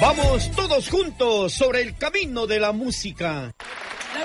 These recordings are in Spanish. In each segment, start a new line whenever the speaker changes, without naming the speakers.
Vamos todos juntos sobre el camino de la música.
La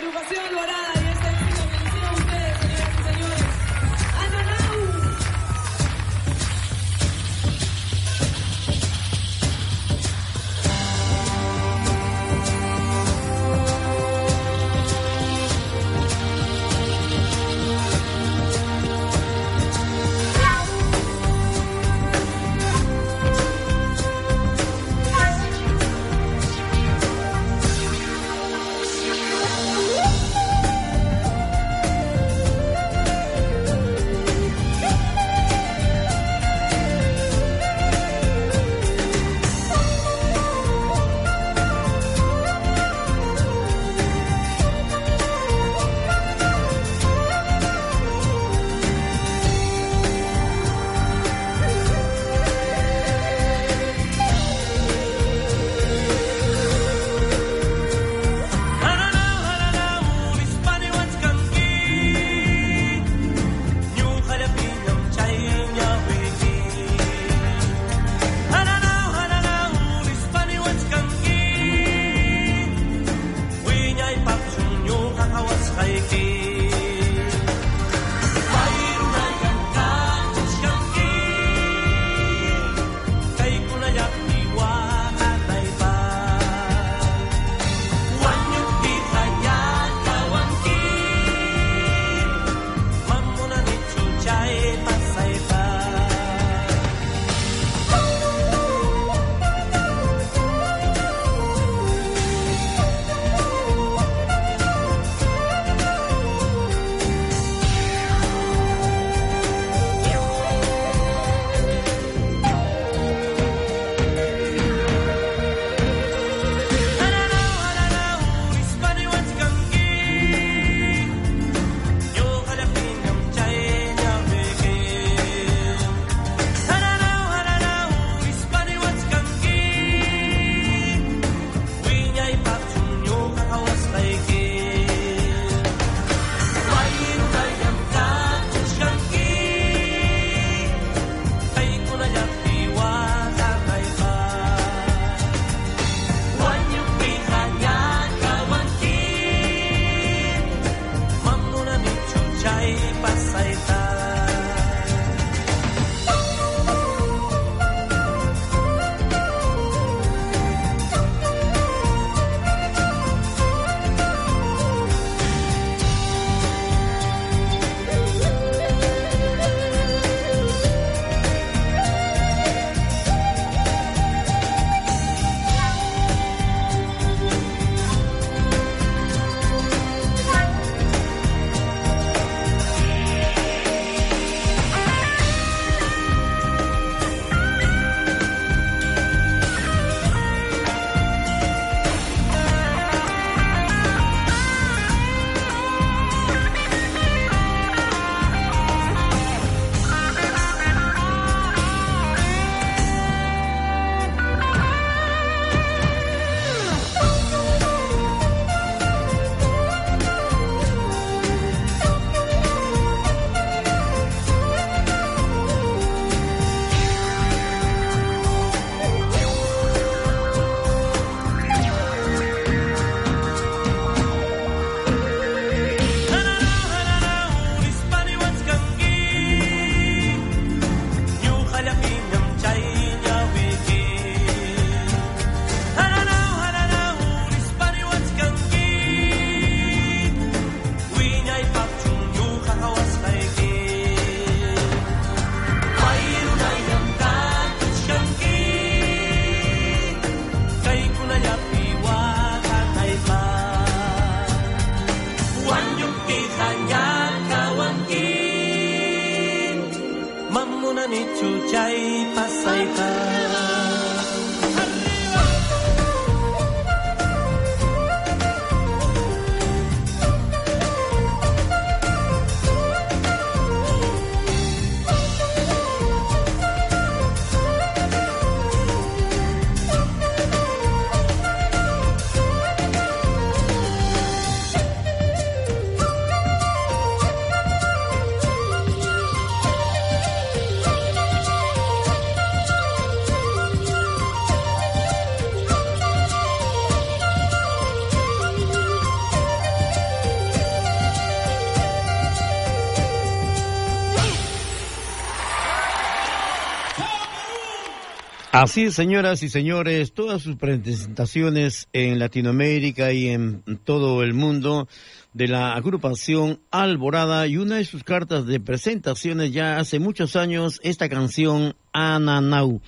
Así es, señoras y señores, todas sus presentaciones en Latinoamérica y en todo el mundo de la agrupación Alborada y una de sus cartas de presentaciones ya hace muchos años, esta canción Ananau.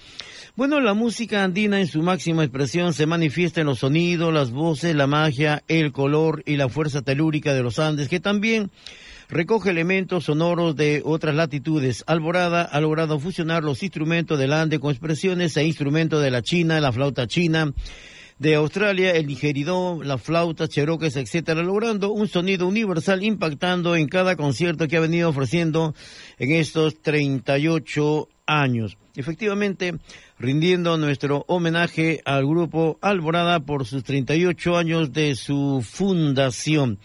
Bueno, la música andina en su máxima expresión se manifiesta en los sonidos, las voces, la magia, el color y la fuerza telúrica de los Andes, que también recoge elementos sonoros de otras latitudes. Alborada ha logrado fusionar los instrumentos del Ande con expresiones e instrumentos de la China, la flauta china, de Australia, el digeridó, la flauta, cheroques, etcétera, logrando un sonido universal impactando en cada concierto que ha venido ofreciendo en estos 38 años. Efectivamente, rindiendo nuestro homenaje al grupo Alborada por sus 38 años de su fundación.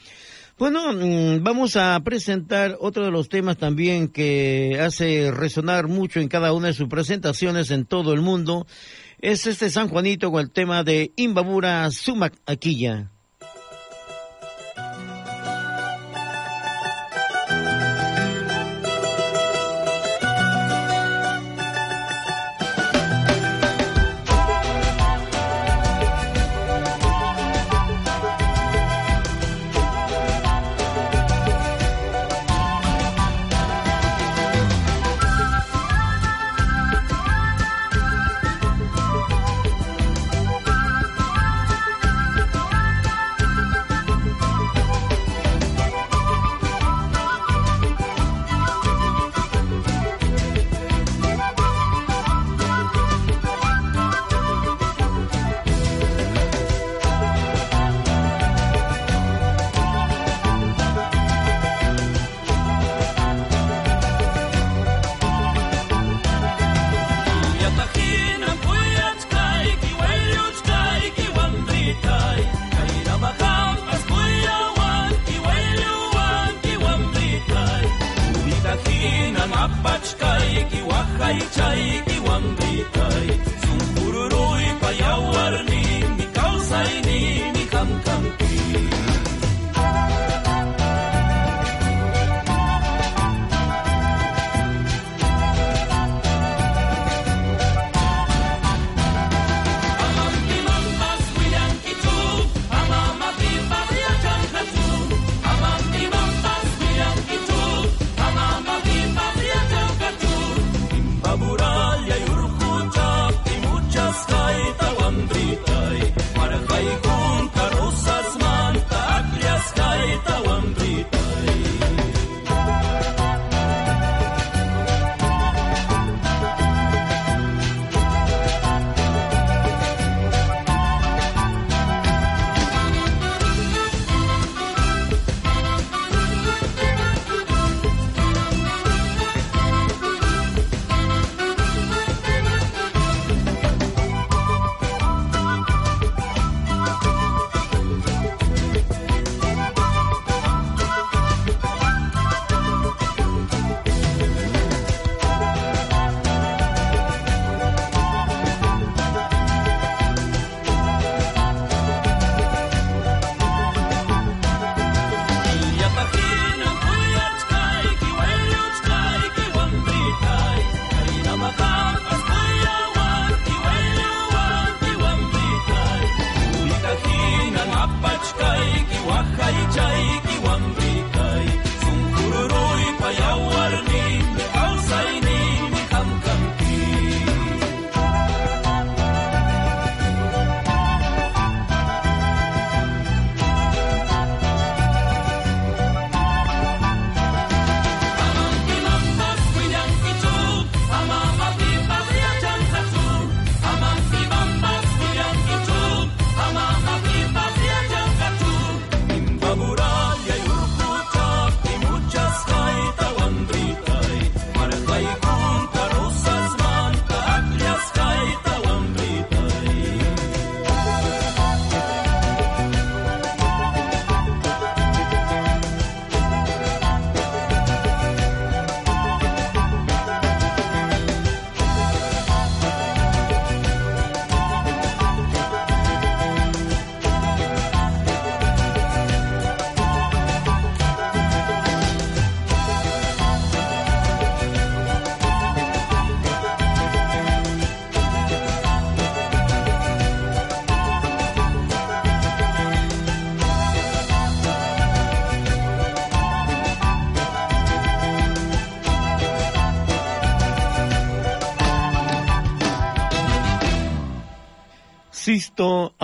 Bueno, mm, vamos a presentar otro de los temas también que hace resonar mucho en cada una de sus presentaciones en todo el mundo. Es este San Juanito con el tema de Imbabura Sumac Aquilla.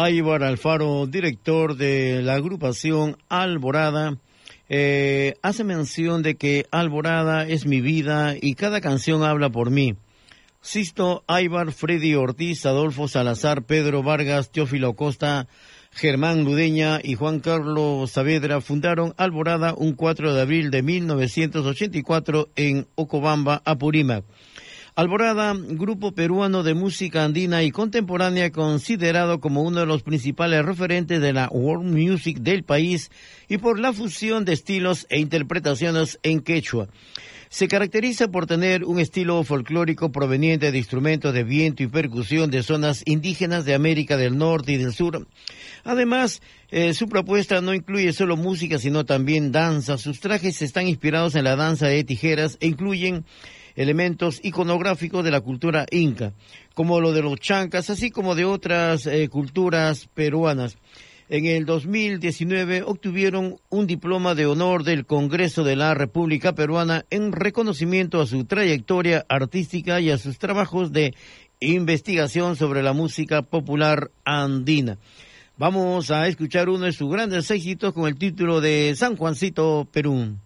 Aybar Alfaro, director de la agrupación Alborada, eh, hace mención de que Alborada es mi vida y cada canción habla por mí. Sisto Aybar, Freddy Ortiz, Adolfo Salazar, Pedro Vargas, Teófilo Costa, Germán Ludeña y Juan Carlos Saavedra fundaron Alborada un 4 de abril de 1984 en Ocobamba, Apurímac. Alborada, grupo peruano de música andina y contemporánea considerado como uno de los principales referentes de la world music del país y por la fusión de estilos e interpretaciones en quechua. Se caracteriza por tener un estilo folclórico proveniente de instrumentos de viento y percusión de zonas indígenas de América del Norte y del Sur. Además, eh, su propuesta no incluye solo música, sino también danza. Sus trajes están inspirados en la danza de tijeras e incluyen elementos iconográficos de la cultura inca, como lo de los chancas, así como de otras eh, culturas peruanas. En el 2019 obtuvieron un diploma de honor del Congreso de la República Peruana en reconocimiento a su trayectoria artística y a sus trabajos de investigación sobre la música popular andina. Vamos a escuchar uno de sus grandes éxitos con el título de San Juancito Perú.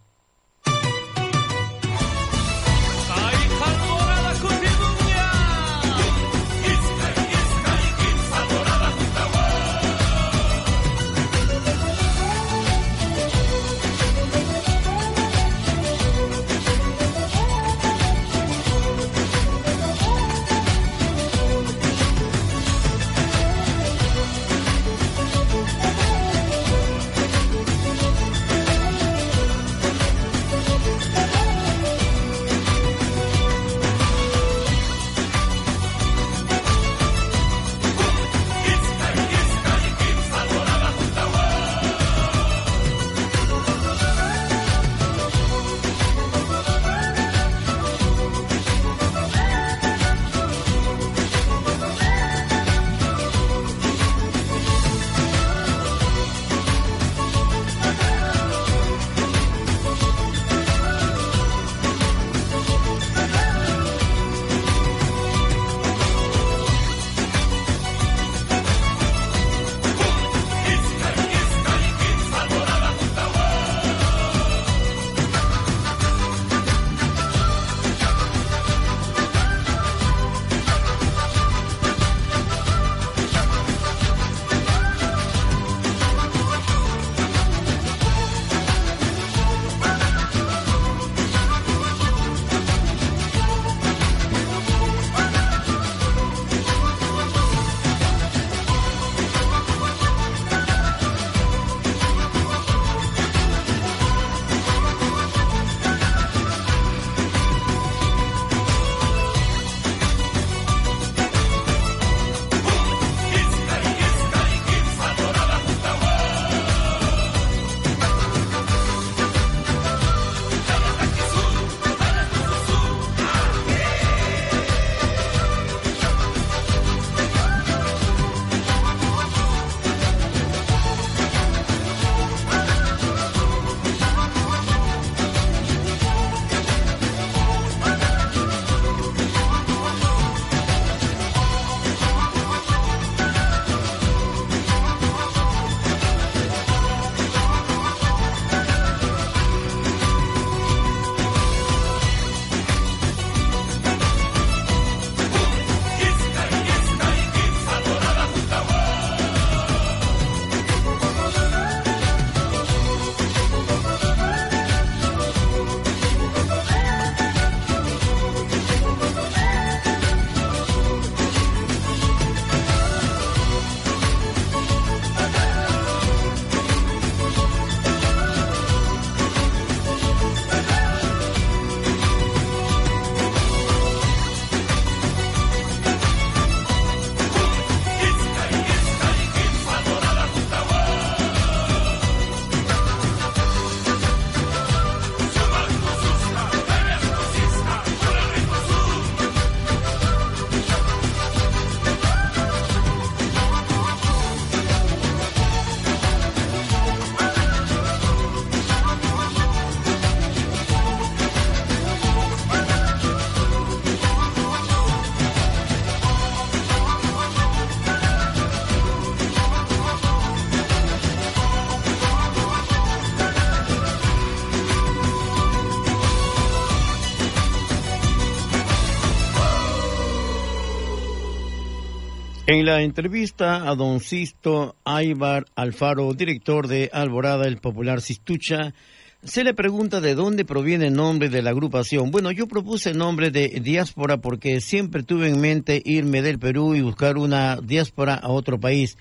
En la entrevista a don Sisto Aybar Alfaro, director de Alborada, el popular Sistucha, se le pregunta de dónde proviene el nombre de la agrupación. Bueno, yo propuse el nombre de diáspora porque siempre tuve en mente irme del Perú y buscar una diáspora a otro país.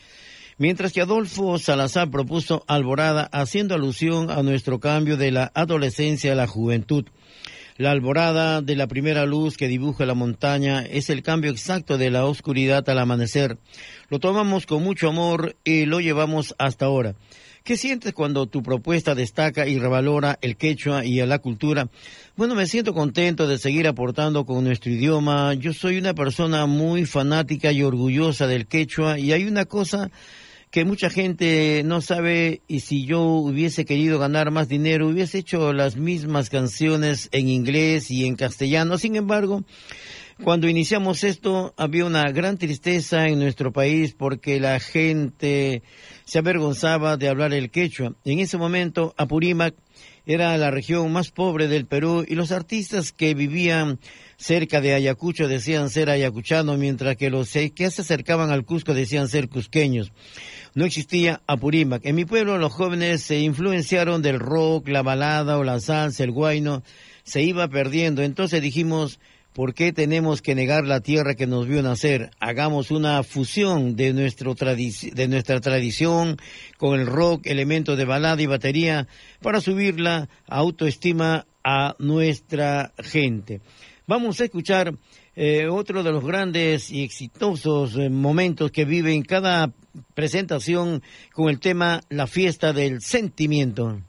Mientras que Adolfo Salazar propuso Alborada haciendo alusión a nuestro cambio de la adolescencia a la juventud. La alborada de la primera luz que dibuja la montaña es el cambio exacto de la oscuridad al amanecer. Lo tomamos con mucho amor y lo llevamos hasta ahora. ¿Qué sientes cuando tu propuesta destaca y revalora el quechua y a la cultura? Bueno, me siento contento de seguir aportando con nuestro idioma. Yo soy una persona muy fanática y orgullosa del quechua y hay una cosa que mucha gente no sabe y si yo hubiese querido ganar más dinero hubiese hecho las mismas canciones en inglés y en castellano. Sin embargo, cuando iniciamos esto había una gran tristeza en nuestro país porque la gente se avergonzaba de hablar el quechua. En ese momento Apurímac era la región más pobre del Perú y los artistas que vivían cerca de Ayacucho decían ser ayacuchanos, mientras que los que se acercaban al Cusco decían ser cusqueños no existía Apurímac. En mi pueblo los jóvenes se influenciaron del rock, la balada o la salsa, el guayno, se iba perdiendo. Entonces dijimos, ¿por qué tenemos que negar la tierra que nos vio nacer? Hagamos una fusión de, nuestro de nuestra tradición con el rock, elementos de balada y batería para subir la autoestima a nuestra gente. Vamos a escuchar eh, otro de los grandes y exitosos eh, momentos que vive en cada presentación con el tema La fiesta del sentimiento.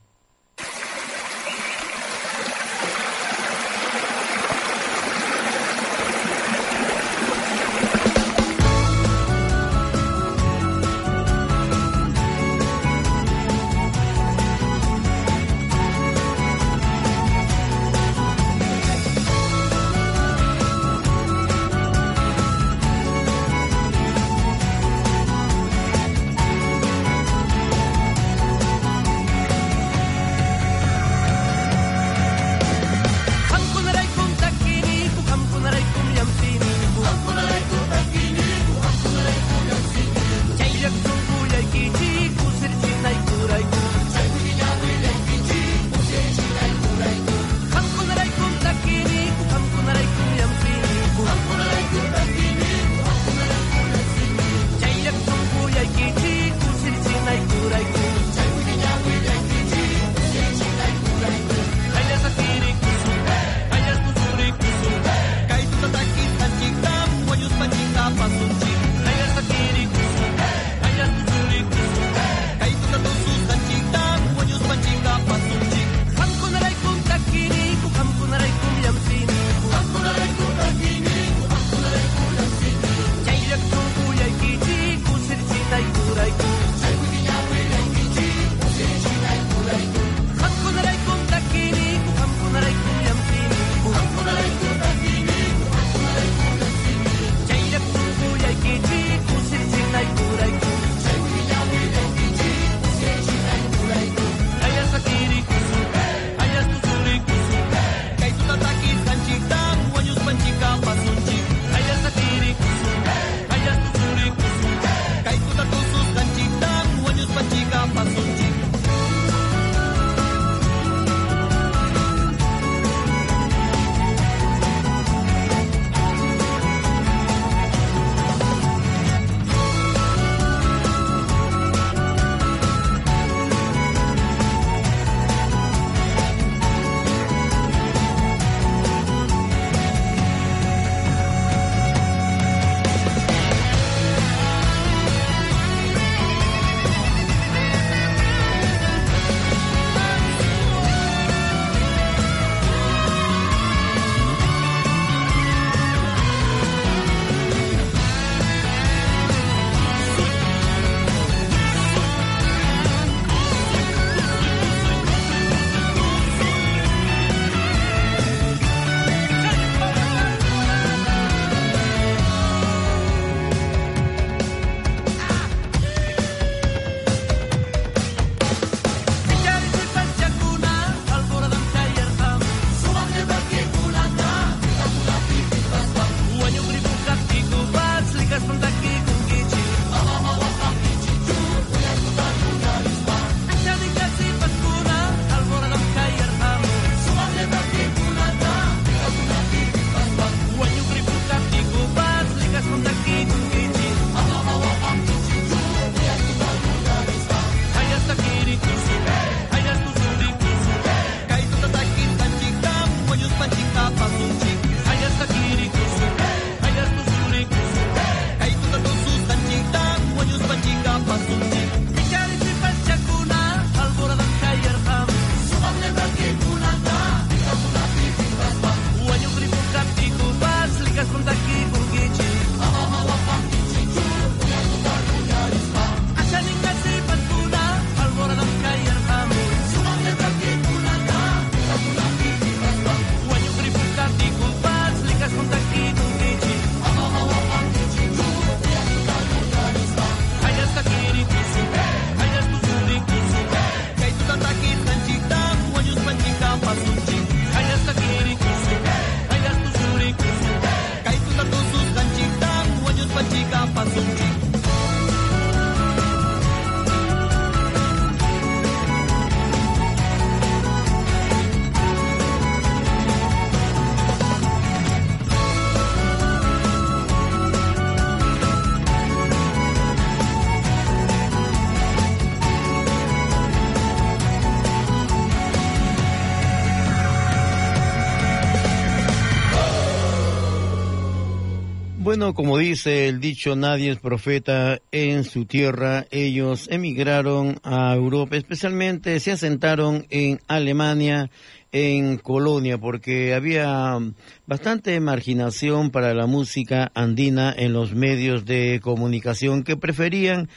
Bueno, como dice el dicho, nadie es profeta en su tierra. Ellos emigraron a Europa, especialmente se asentaron en Alemania, en Colonia, porque había bastante marginación para la música andina en los medios de comunicación que preferían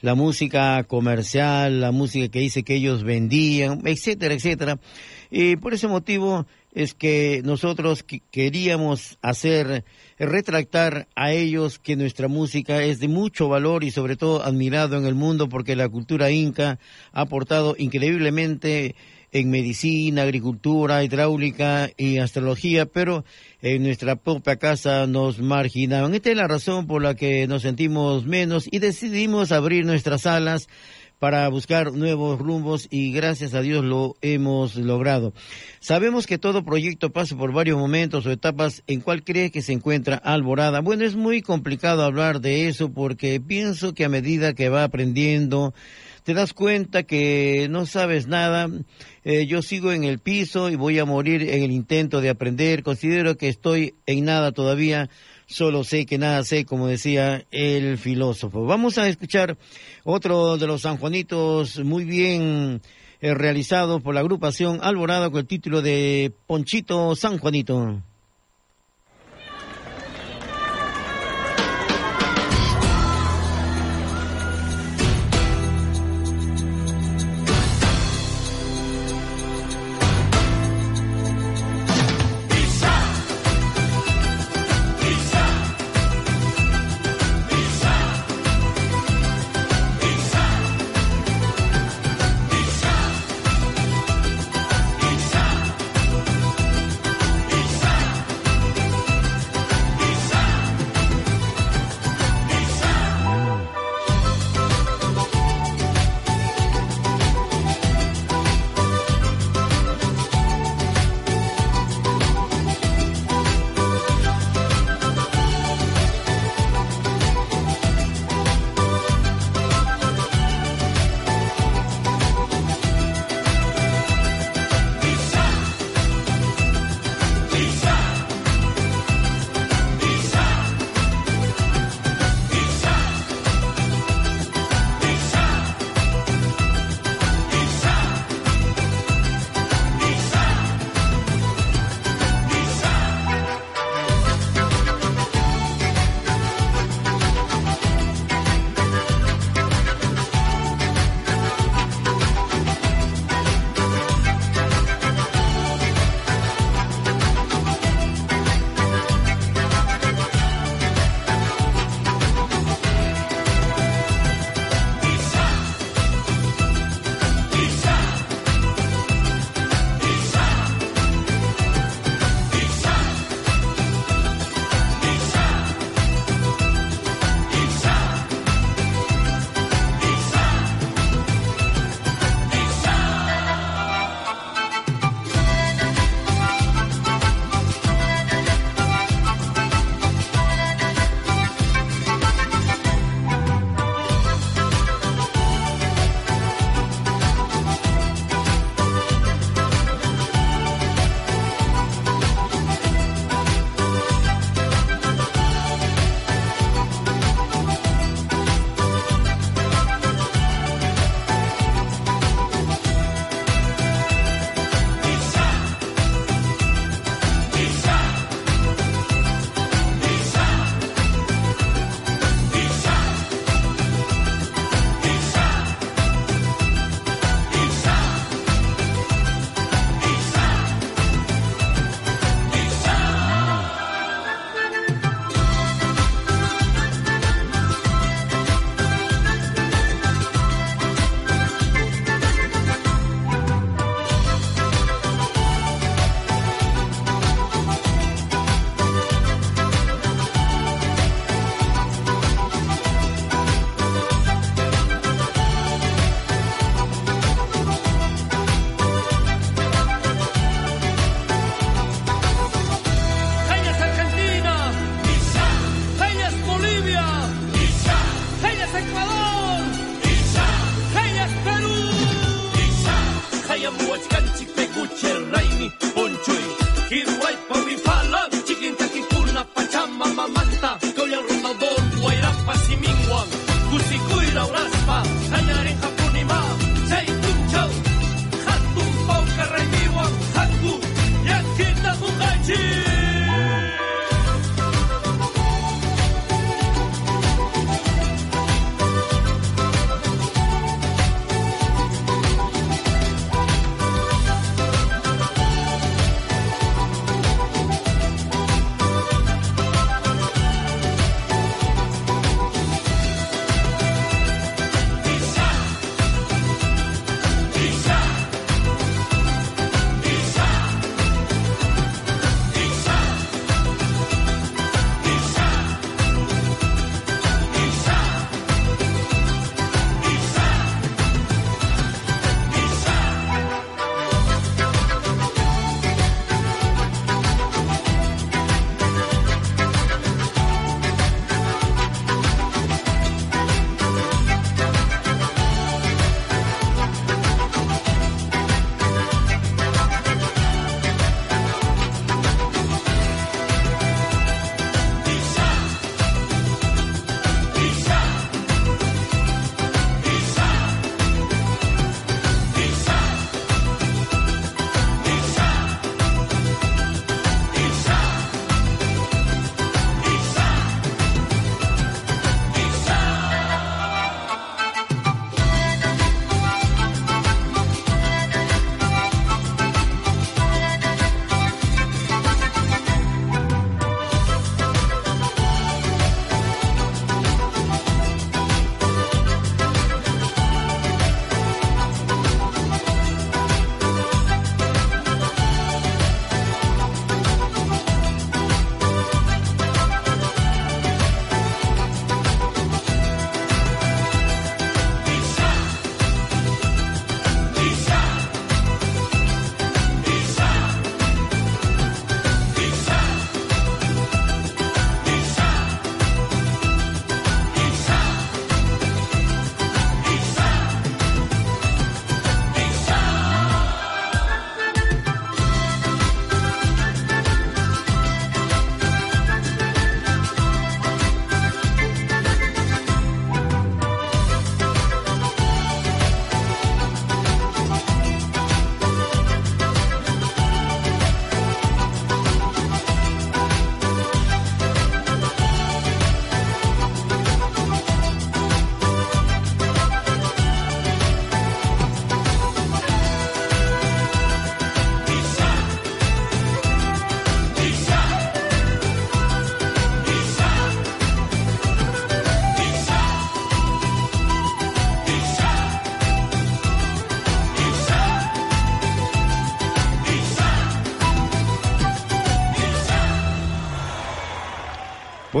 la música comercial, la música que dice que ellos vendían, etcétera, etcétera. Y por ese motivo es que nosotros queríamos hacer, retractar a ellos que nuestra música es de mucho valor y sobre todo admirado en el mundo porque la cultura inca ha aportado increíblemente en medicina, agricultura, hidráulica y astrología, pero en nuestra propia casa nos marginaban. Esta es la razón por la que nos sentimos menos y decidimos abrir nuestras alas para buscar nuevos rumbos y gracias a Dios lo hemos logrado. Sabemos que todo proyecto pasa por varios momentos o etapas en cual cree que se encuentra Alborada. Bueno, es muy complicado hablar de eso porque pienso que a medida que va aprendiendo, te das cuenta que no sabes nada. Eh, yo sigo en el piso y voy a morir en el intento de aprender. Considero que estoy en nada todavía solo sé que nada sé, como decía el filósofo. Vamos a escuchar otro de los sanjuanitos muy bien eh, realizado por la agrupación Alborada con el título de Ponchito San Juanito.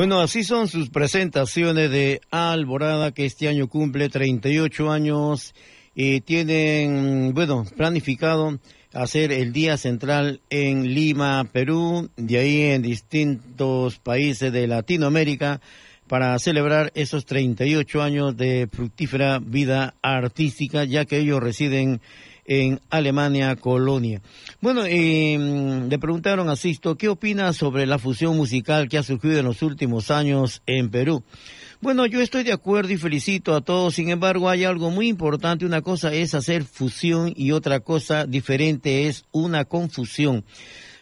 Bueno, así son sus presentaciones de Alborada, que este año cumple 38 años y tienen, bueno, planificado hacer el Día Central en Lima, Perú, de ahí en distintos países de Latinoamérica para celebrar esos 38 años de fructífera vida artística, ya que ellos residen en Alemania, Colonia. Bueno, eh, le preguntaron a Sisto, ¿qué opina sobre la fusión musical que ha surgido en los últimos años en Perú? Bueno, yo estoy de acuerdo y felicito a todos. Sin embargo, hay algo muy importante. Una cosa es hacer fusión y otra cosa diferente es una confusión.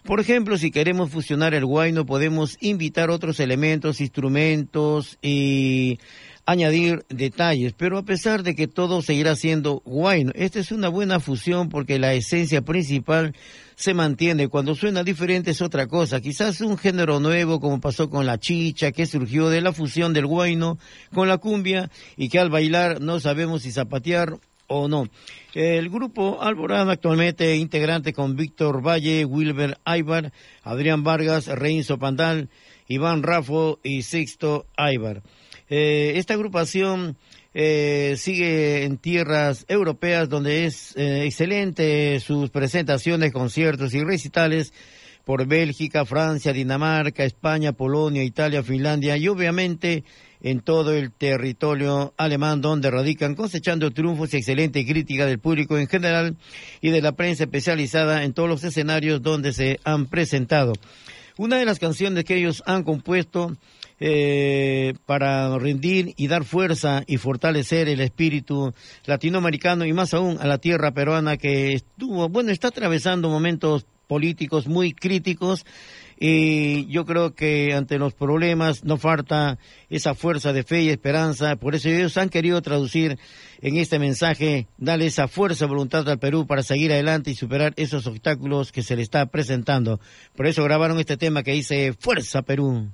Por ejemplo, si queremos fusionar el guayno, podemos invitar otros elementos, instrumentos y añadir detalles, pero a pesar de que todo seguirá siendo guayno, esta es una buena fusión porque la esencia principal se mantiene. Cuando suena diferente es otra cosa. Quizás un género nuevo como pasó con la chicha, que surgió de la fusión del guayno con la cumbia y que al bailar no sabemos si zapatear o no. El grupo Alborada actualmente integrante con Víctor Valle, Wilber Aybar, Adrián Vargas, Reinzo Pandal, Iván Rafo y Sixto Aybar. Eh, esta agrupación eh, sigue en tierras europeas donde es eh, excelente sus presentaciones, conciertos y recitales por Bélgica, Francia, Dinamarca, España, Polonia, Italia, Finlandia y obviamente en todo el territorio alemán donde radican cosechando triunfos y excelente crítica del público en general y de la prensa especializada en todos los escenarios donde se han presentado. Una de las canciones que ellos han compuesto eh, para rendir y dar fuerza y fortalecer el espíritu latinoamericano y más aún a la tierra peruana que estuvo, bueno, está atravesando momentos políticos muy críticos y yo creo que ante los problemas no falta esa fuerza de fe y esperanza, por eso ellos han querido traducir en este mensaje, darle esa fuerza, voluntad al Perú para seguir adelante y superar esos obstáculos que se le está presentando. Por eso grabaron este tema que dice Fuerza Perú.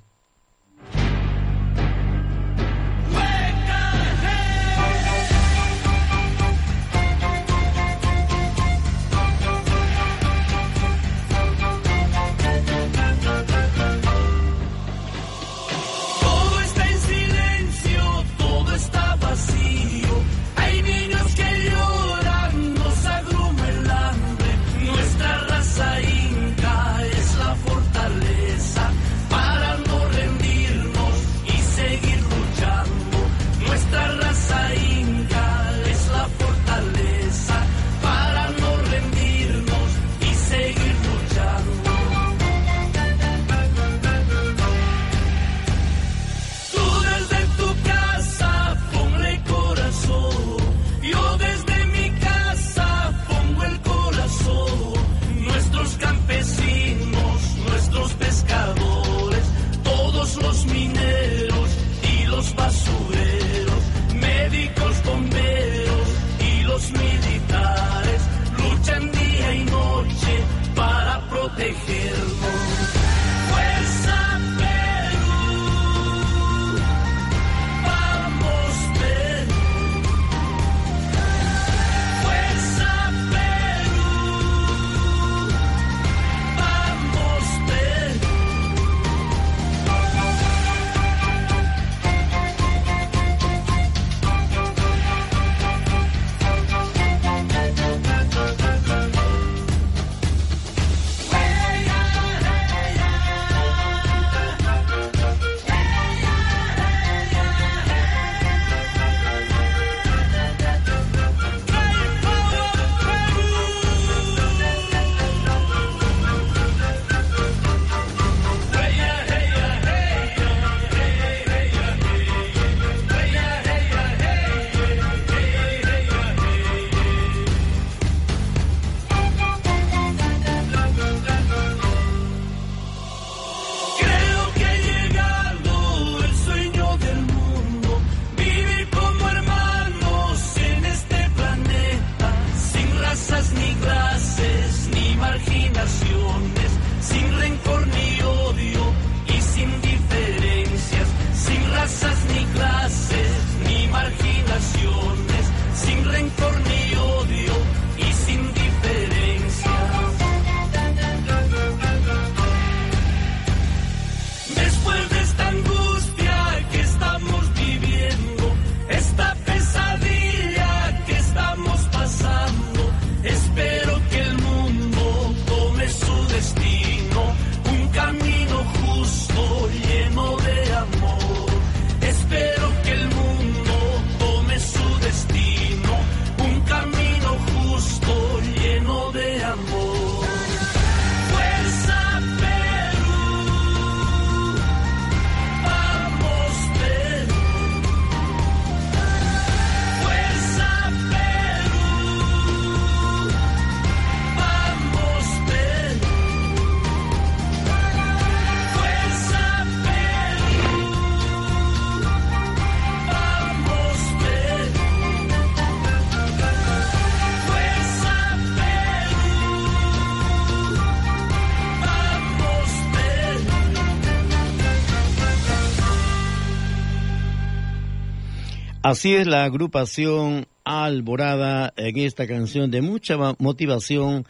Así es la agrupación Alborada en esta canción de mucha motivación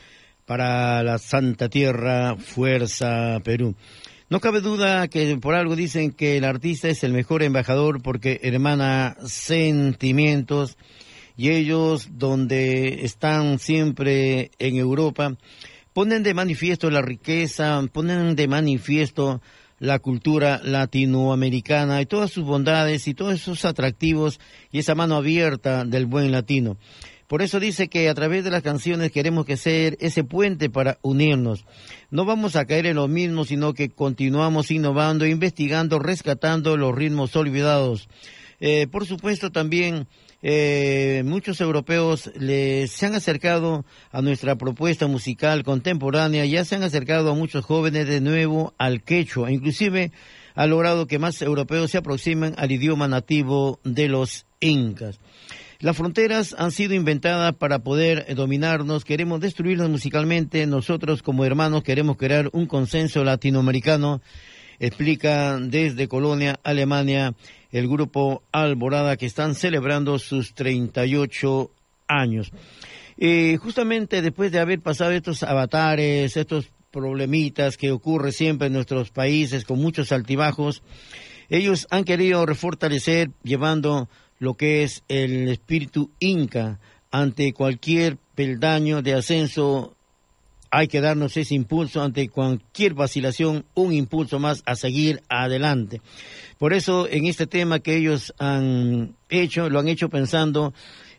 para la Santa Tierra, Fuerza Perú. No cabe duda que por algo dicen que el artista es el mejor embajador porque hermana sentimientos y ellos donde están siempre en Europa ponen de manifiesto la riqueza, ponen de manifiesto la cultura latinoamericana y todas sus bondades y todos esos atractivos y esa mano abierta del buen latino. Por eso dice que a través de las canciones queremos que ser ese puente para unirnos. No vamos a caer en lo mismo, sino que continuamos innovando, investigando, rescatando los ritmos olvidados. Eh, por supuesto, también eh, muchos europeos le, se han acercado a nuestra propuesta musical contemporánea, ya se han acercado a muchos jóvenes de nuevo al quechua, inclusive ha logrado que más europeos se aproximen al idioma nativo de los incas. Las fronteras han sido inventadas para poder dominarnos, queremos destruirlas musicalmente, nosotros como hermanos queremos crear un consenso latinoamericano, explica desde Colonia, Alemania, el grupo Alborada que están celebrando sus 38 años. Eh, justamente después de haber pasado estos avatares, estos problemitas que ocurre siempre en nuestros países con muchos altibajos, ellos han querido refortalecer llevando lo que es el espíritu inca ante cualquier peldaño de ascenso. Hay que darnos ese impulso ante cualquier vacilación, un impulso más a seguir adelante. Por eso, en este tema que ellos han hecho, lo han hecho pensando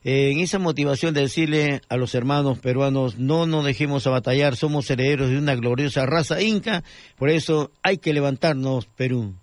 eh, en esa motivación de decirle a los hermanos peruanos, no nos dejemos a batallar, somos herederos de una gloriosa raza inca, por eso hay que levantarnos, Perú.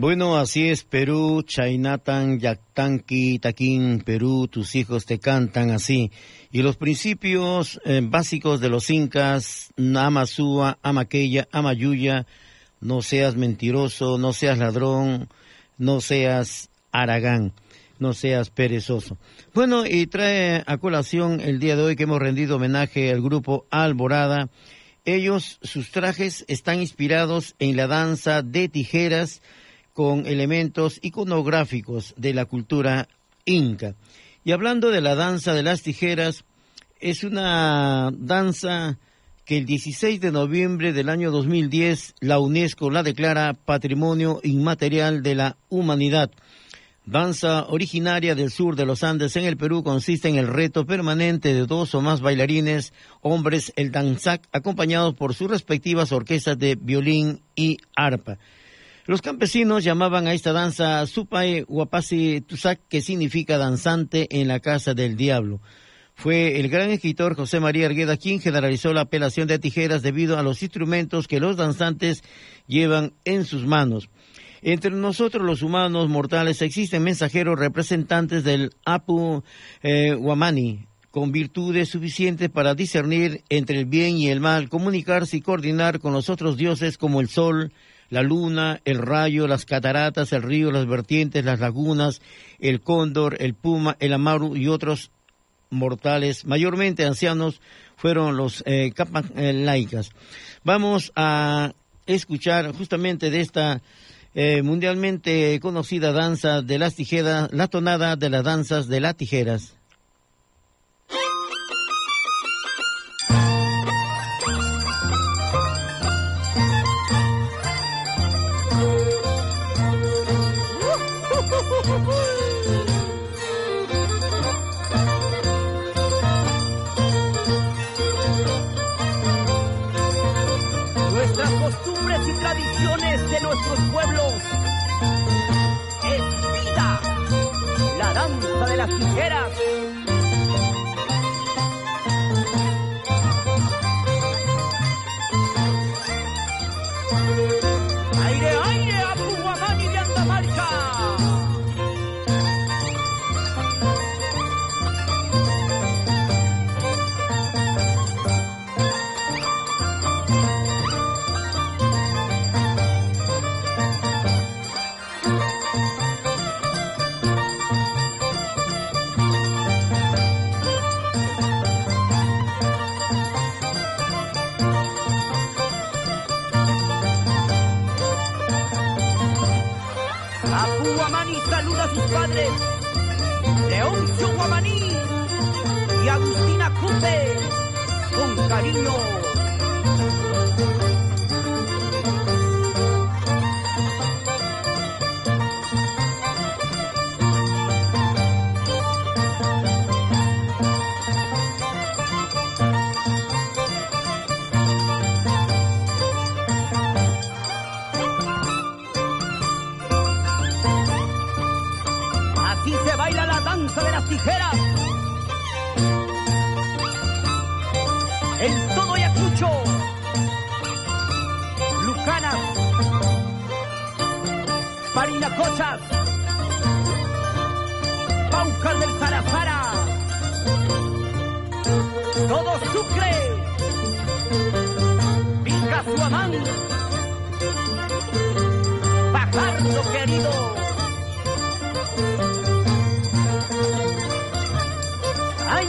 Bueno, así es, Perú, Chainatan, Yactanqui, Taquín, Perú, tus hijos te cantan así. Y los principios eh, básicos de los incas, Amasúa, Amaqueya, Amayuya, no seas mentiroso, no seas ladrón, no seas aragán, no seas perezoso. Bueno, y trae a colación el día de hoy que hemos rendido homenaje al grupo Alborada. Ellos, sus trajes están inspirados en la danza de tijeras, con elementos iconográficos de la cultura inca. Y hablando de la danza de las tijeras, es una danza que el 16 de noviembre del año 2010 la UNESCO la declara Patrimonio Inmaterial de la Humanidad. Danza originaria del sur de los Andes en el Perú consiste en el reto permanente de dos o más bailarines, hombres, el danzac, acompañados por sus respectivas orquestas de violín y arpa. Los campesinos llamaban a esta danza Supai Wapasi Tusak, que significa danzante en la casa del diablo. Fue el gran escritor José María Argueda quien generalizó la apelación de tijeras debido a los instrumentos que los danzantes llevan en sus manos. Entre nosotros los humanos mortales existen mensajeros representantes del Apu eh, Wamani, con virtudes suficientes para discernir entre el bien y el mal, comunicarse y coordinar con los otros dioses como el sol, la luna, el rayo, las cataratas, el río, las vertientes, las lagunas, el cóndor, el puma, el amaru y otros mortales, mayormente ancianos, fueron los eh, eh, laicas. Vamos a escuchar justamente de esta eh, mundialmente conocida danza de las tijeras, la tonada de las danzas de las tijeras.
Las tijeras. Parinacochas. Paucas del Zarazara. Todo Sucre. Picazuamán. Pajardo querido. ¡Ay,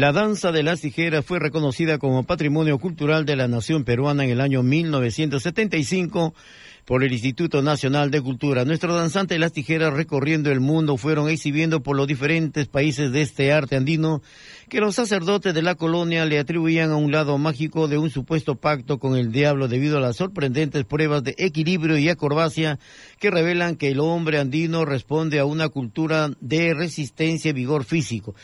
La danza de las tijeras fue reconocida como Patrimonio Cultural de la Nación Peruana en el año 1975 por el Instituto Nacional de Cultura. Nuestros danzantes de las tijeras recorriendo el mundo fueron exhibiendo por los diferentes países de este arte andino que los sacerdotes de la colonia le atribuían a un lado mágico de un supuesto pacto con el diablo debido a las sorprendentes pruebas de equilibrio y acrobacia que revelan que el hombre andino responde a una cultura de resistencia y vigor físico.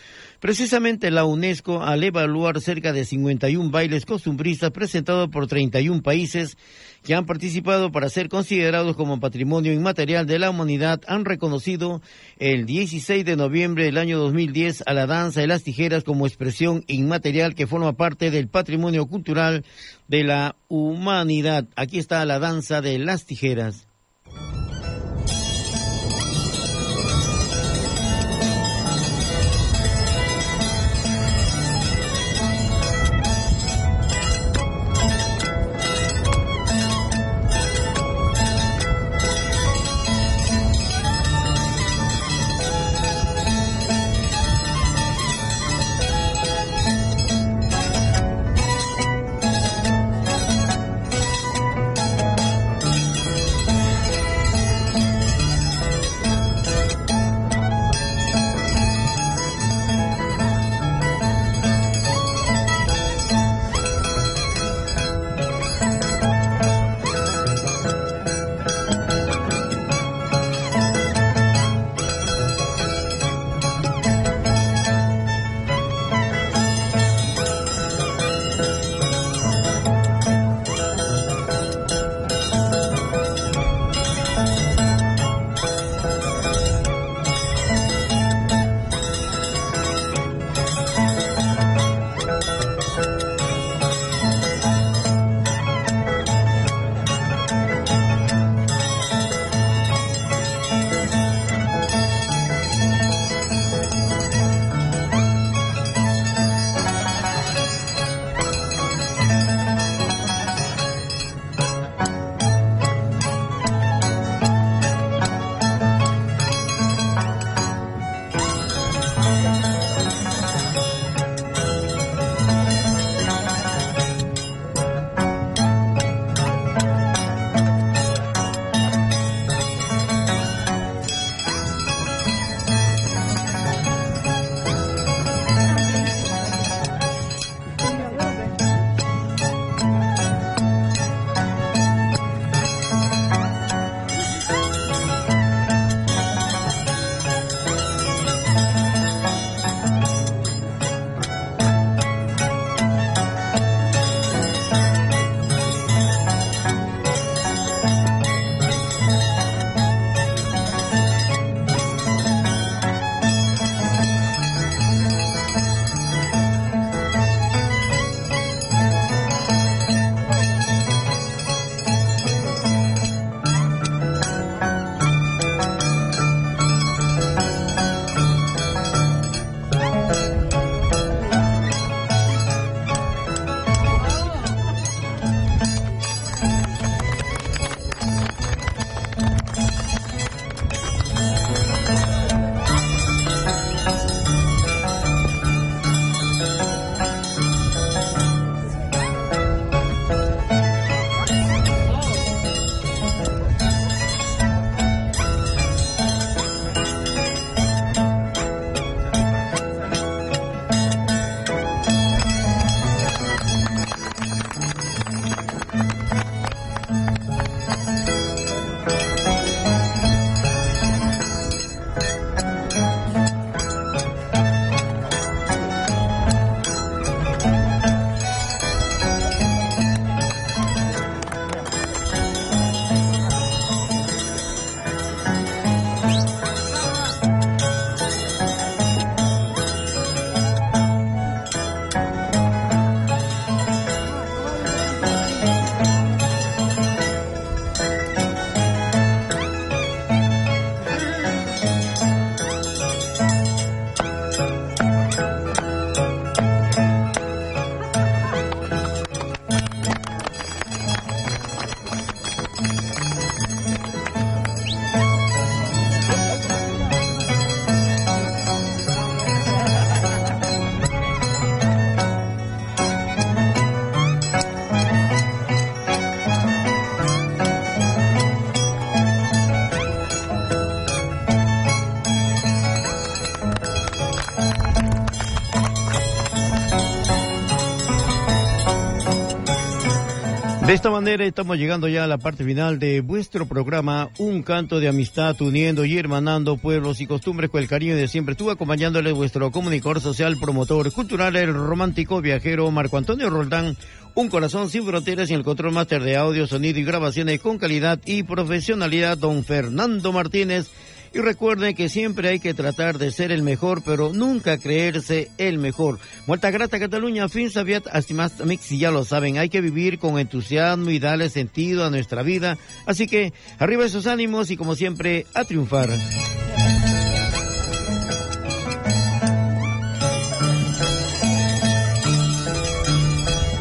Precisamente la UNESCO, al evaluar cerca de 51 bailes costumbristas presentados por 31 países que han participado para ser considerados como patrimonio inmaterial de la humanidad, han reconocido el 16 de noviembre del año 2010 a la danza de las tijeras como expresión inmaterial que forma parte del patrimonio cultural de la humanidad. Aquí está la danza de las tijeras. Esta manera estamos llegando ya a la parte final de vuestro programa, un canto de amistad uniendo y hermanando pueblos y costumbres con el cariño de siempre. Estuvo acompañándole vuestro comunicador social, promotor cultural, el romántico viajero Marco Antonio Roldán, un corazón sin fronteras y el control máster de audio, sonido y grabaciones con calidad y profesionalidad, don Fernando Martínez. Y recuerden que siempre hay que tratar de ser el mejor, pero nunca creerse el mejor. Muerta grata Cataluña, fin sabiat, amigos, si ya lo saben, hay que vivir con entusiasmo y darle sentido a nuestra vida. Así que arriba esos ánimos y como siempre, a triunfar.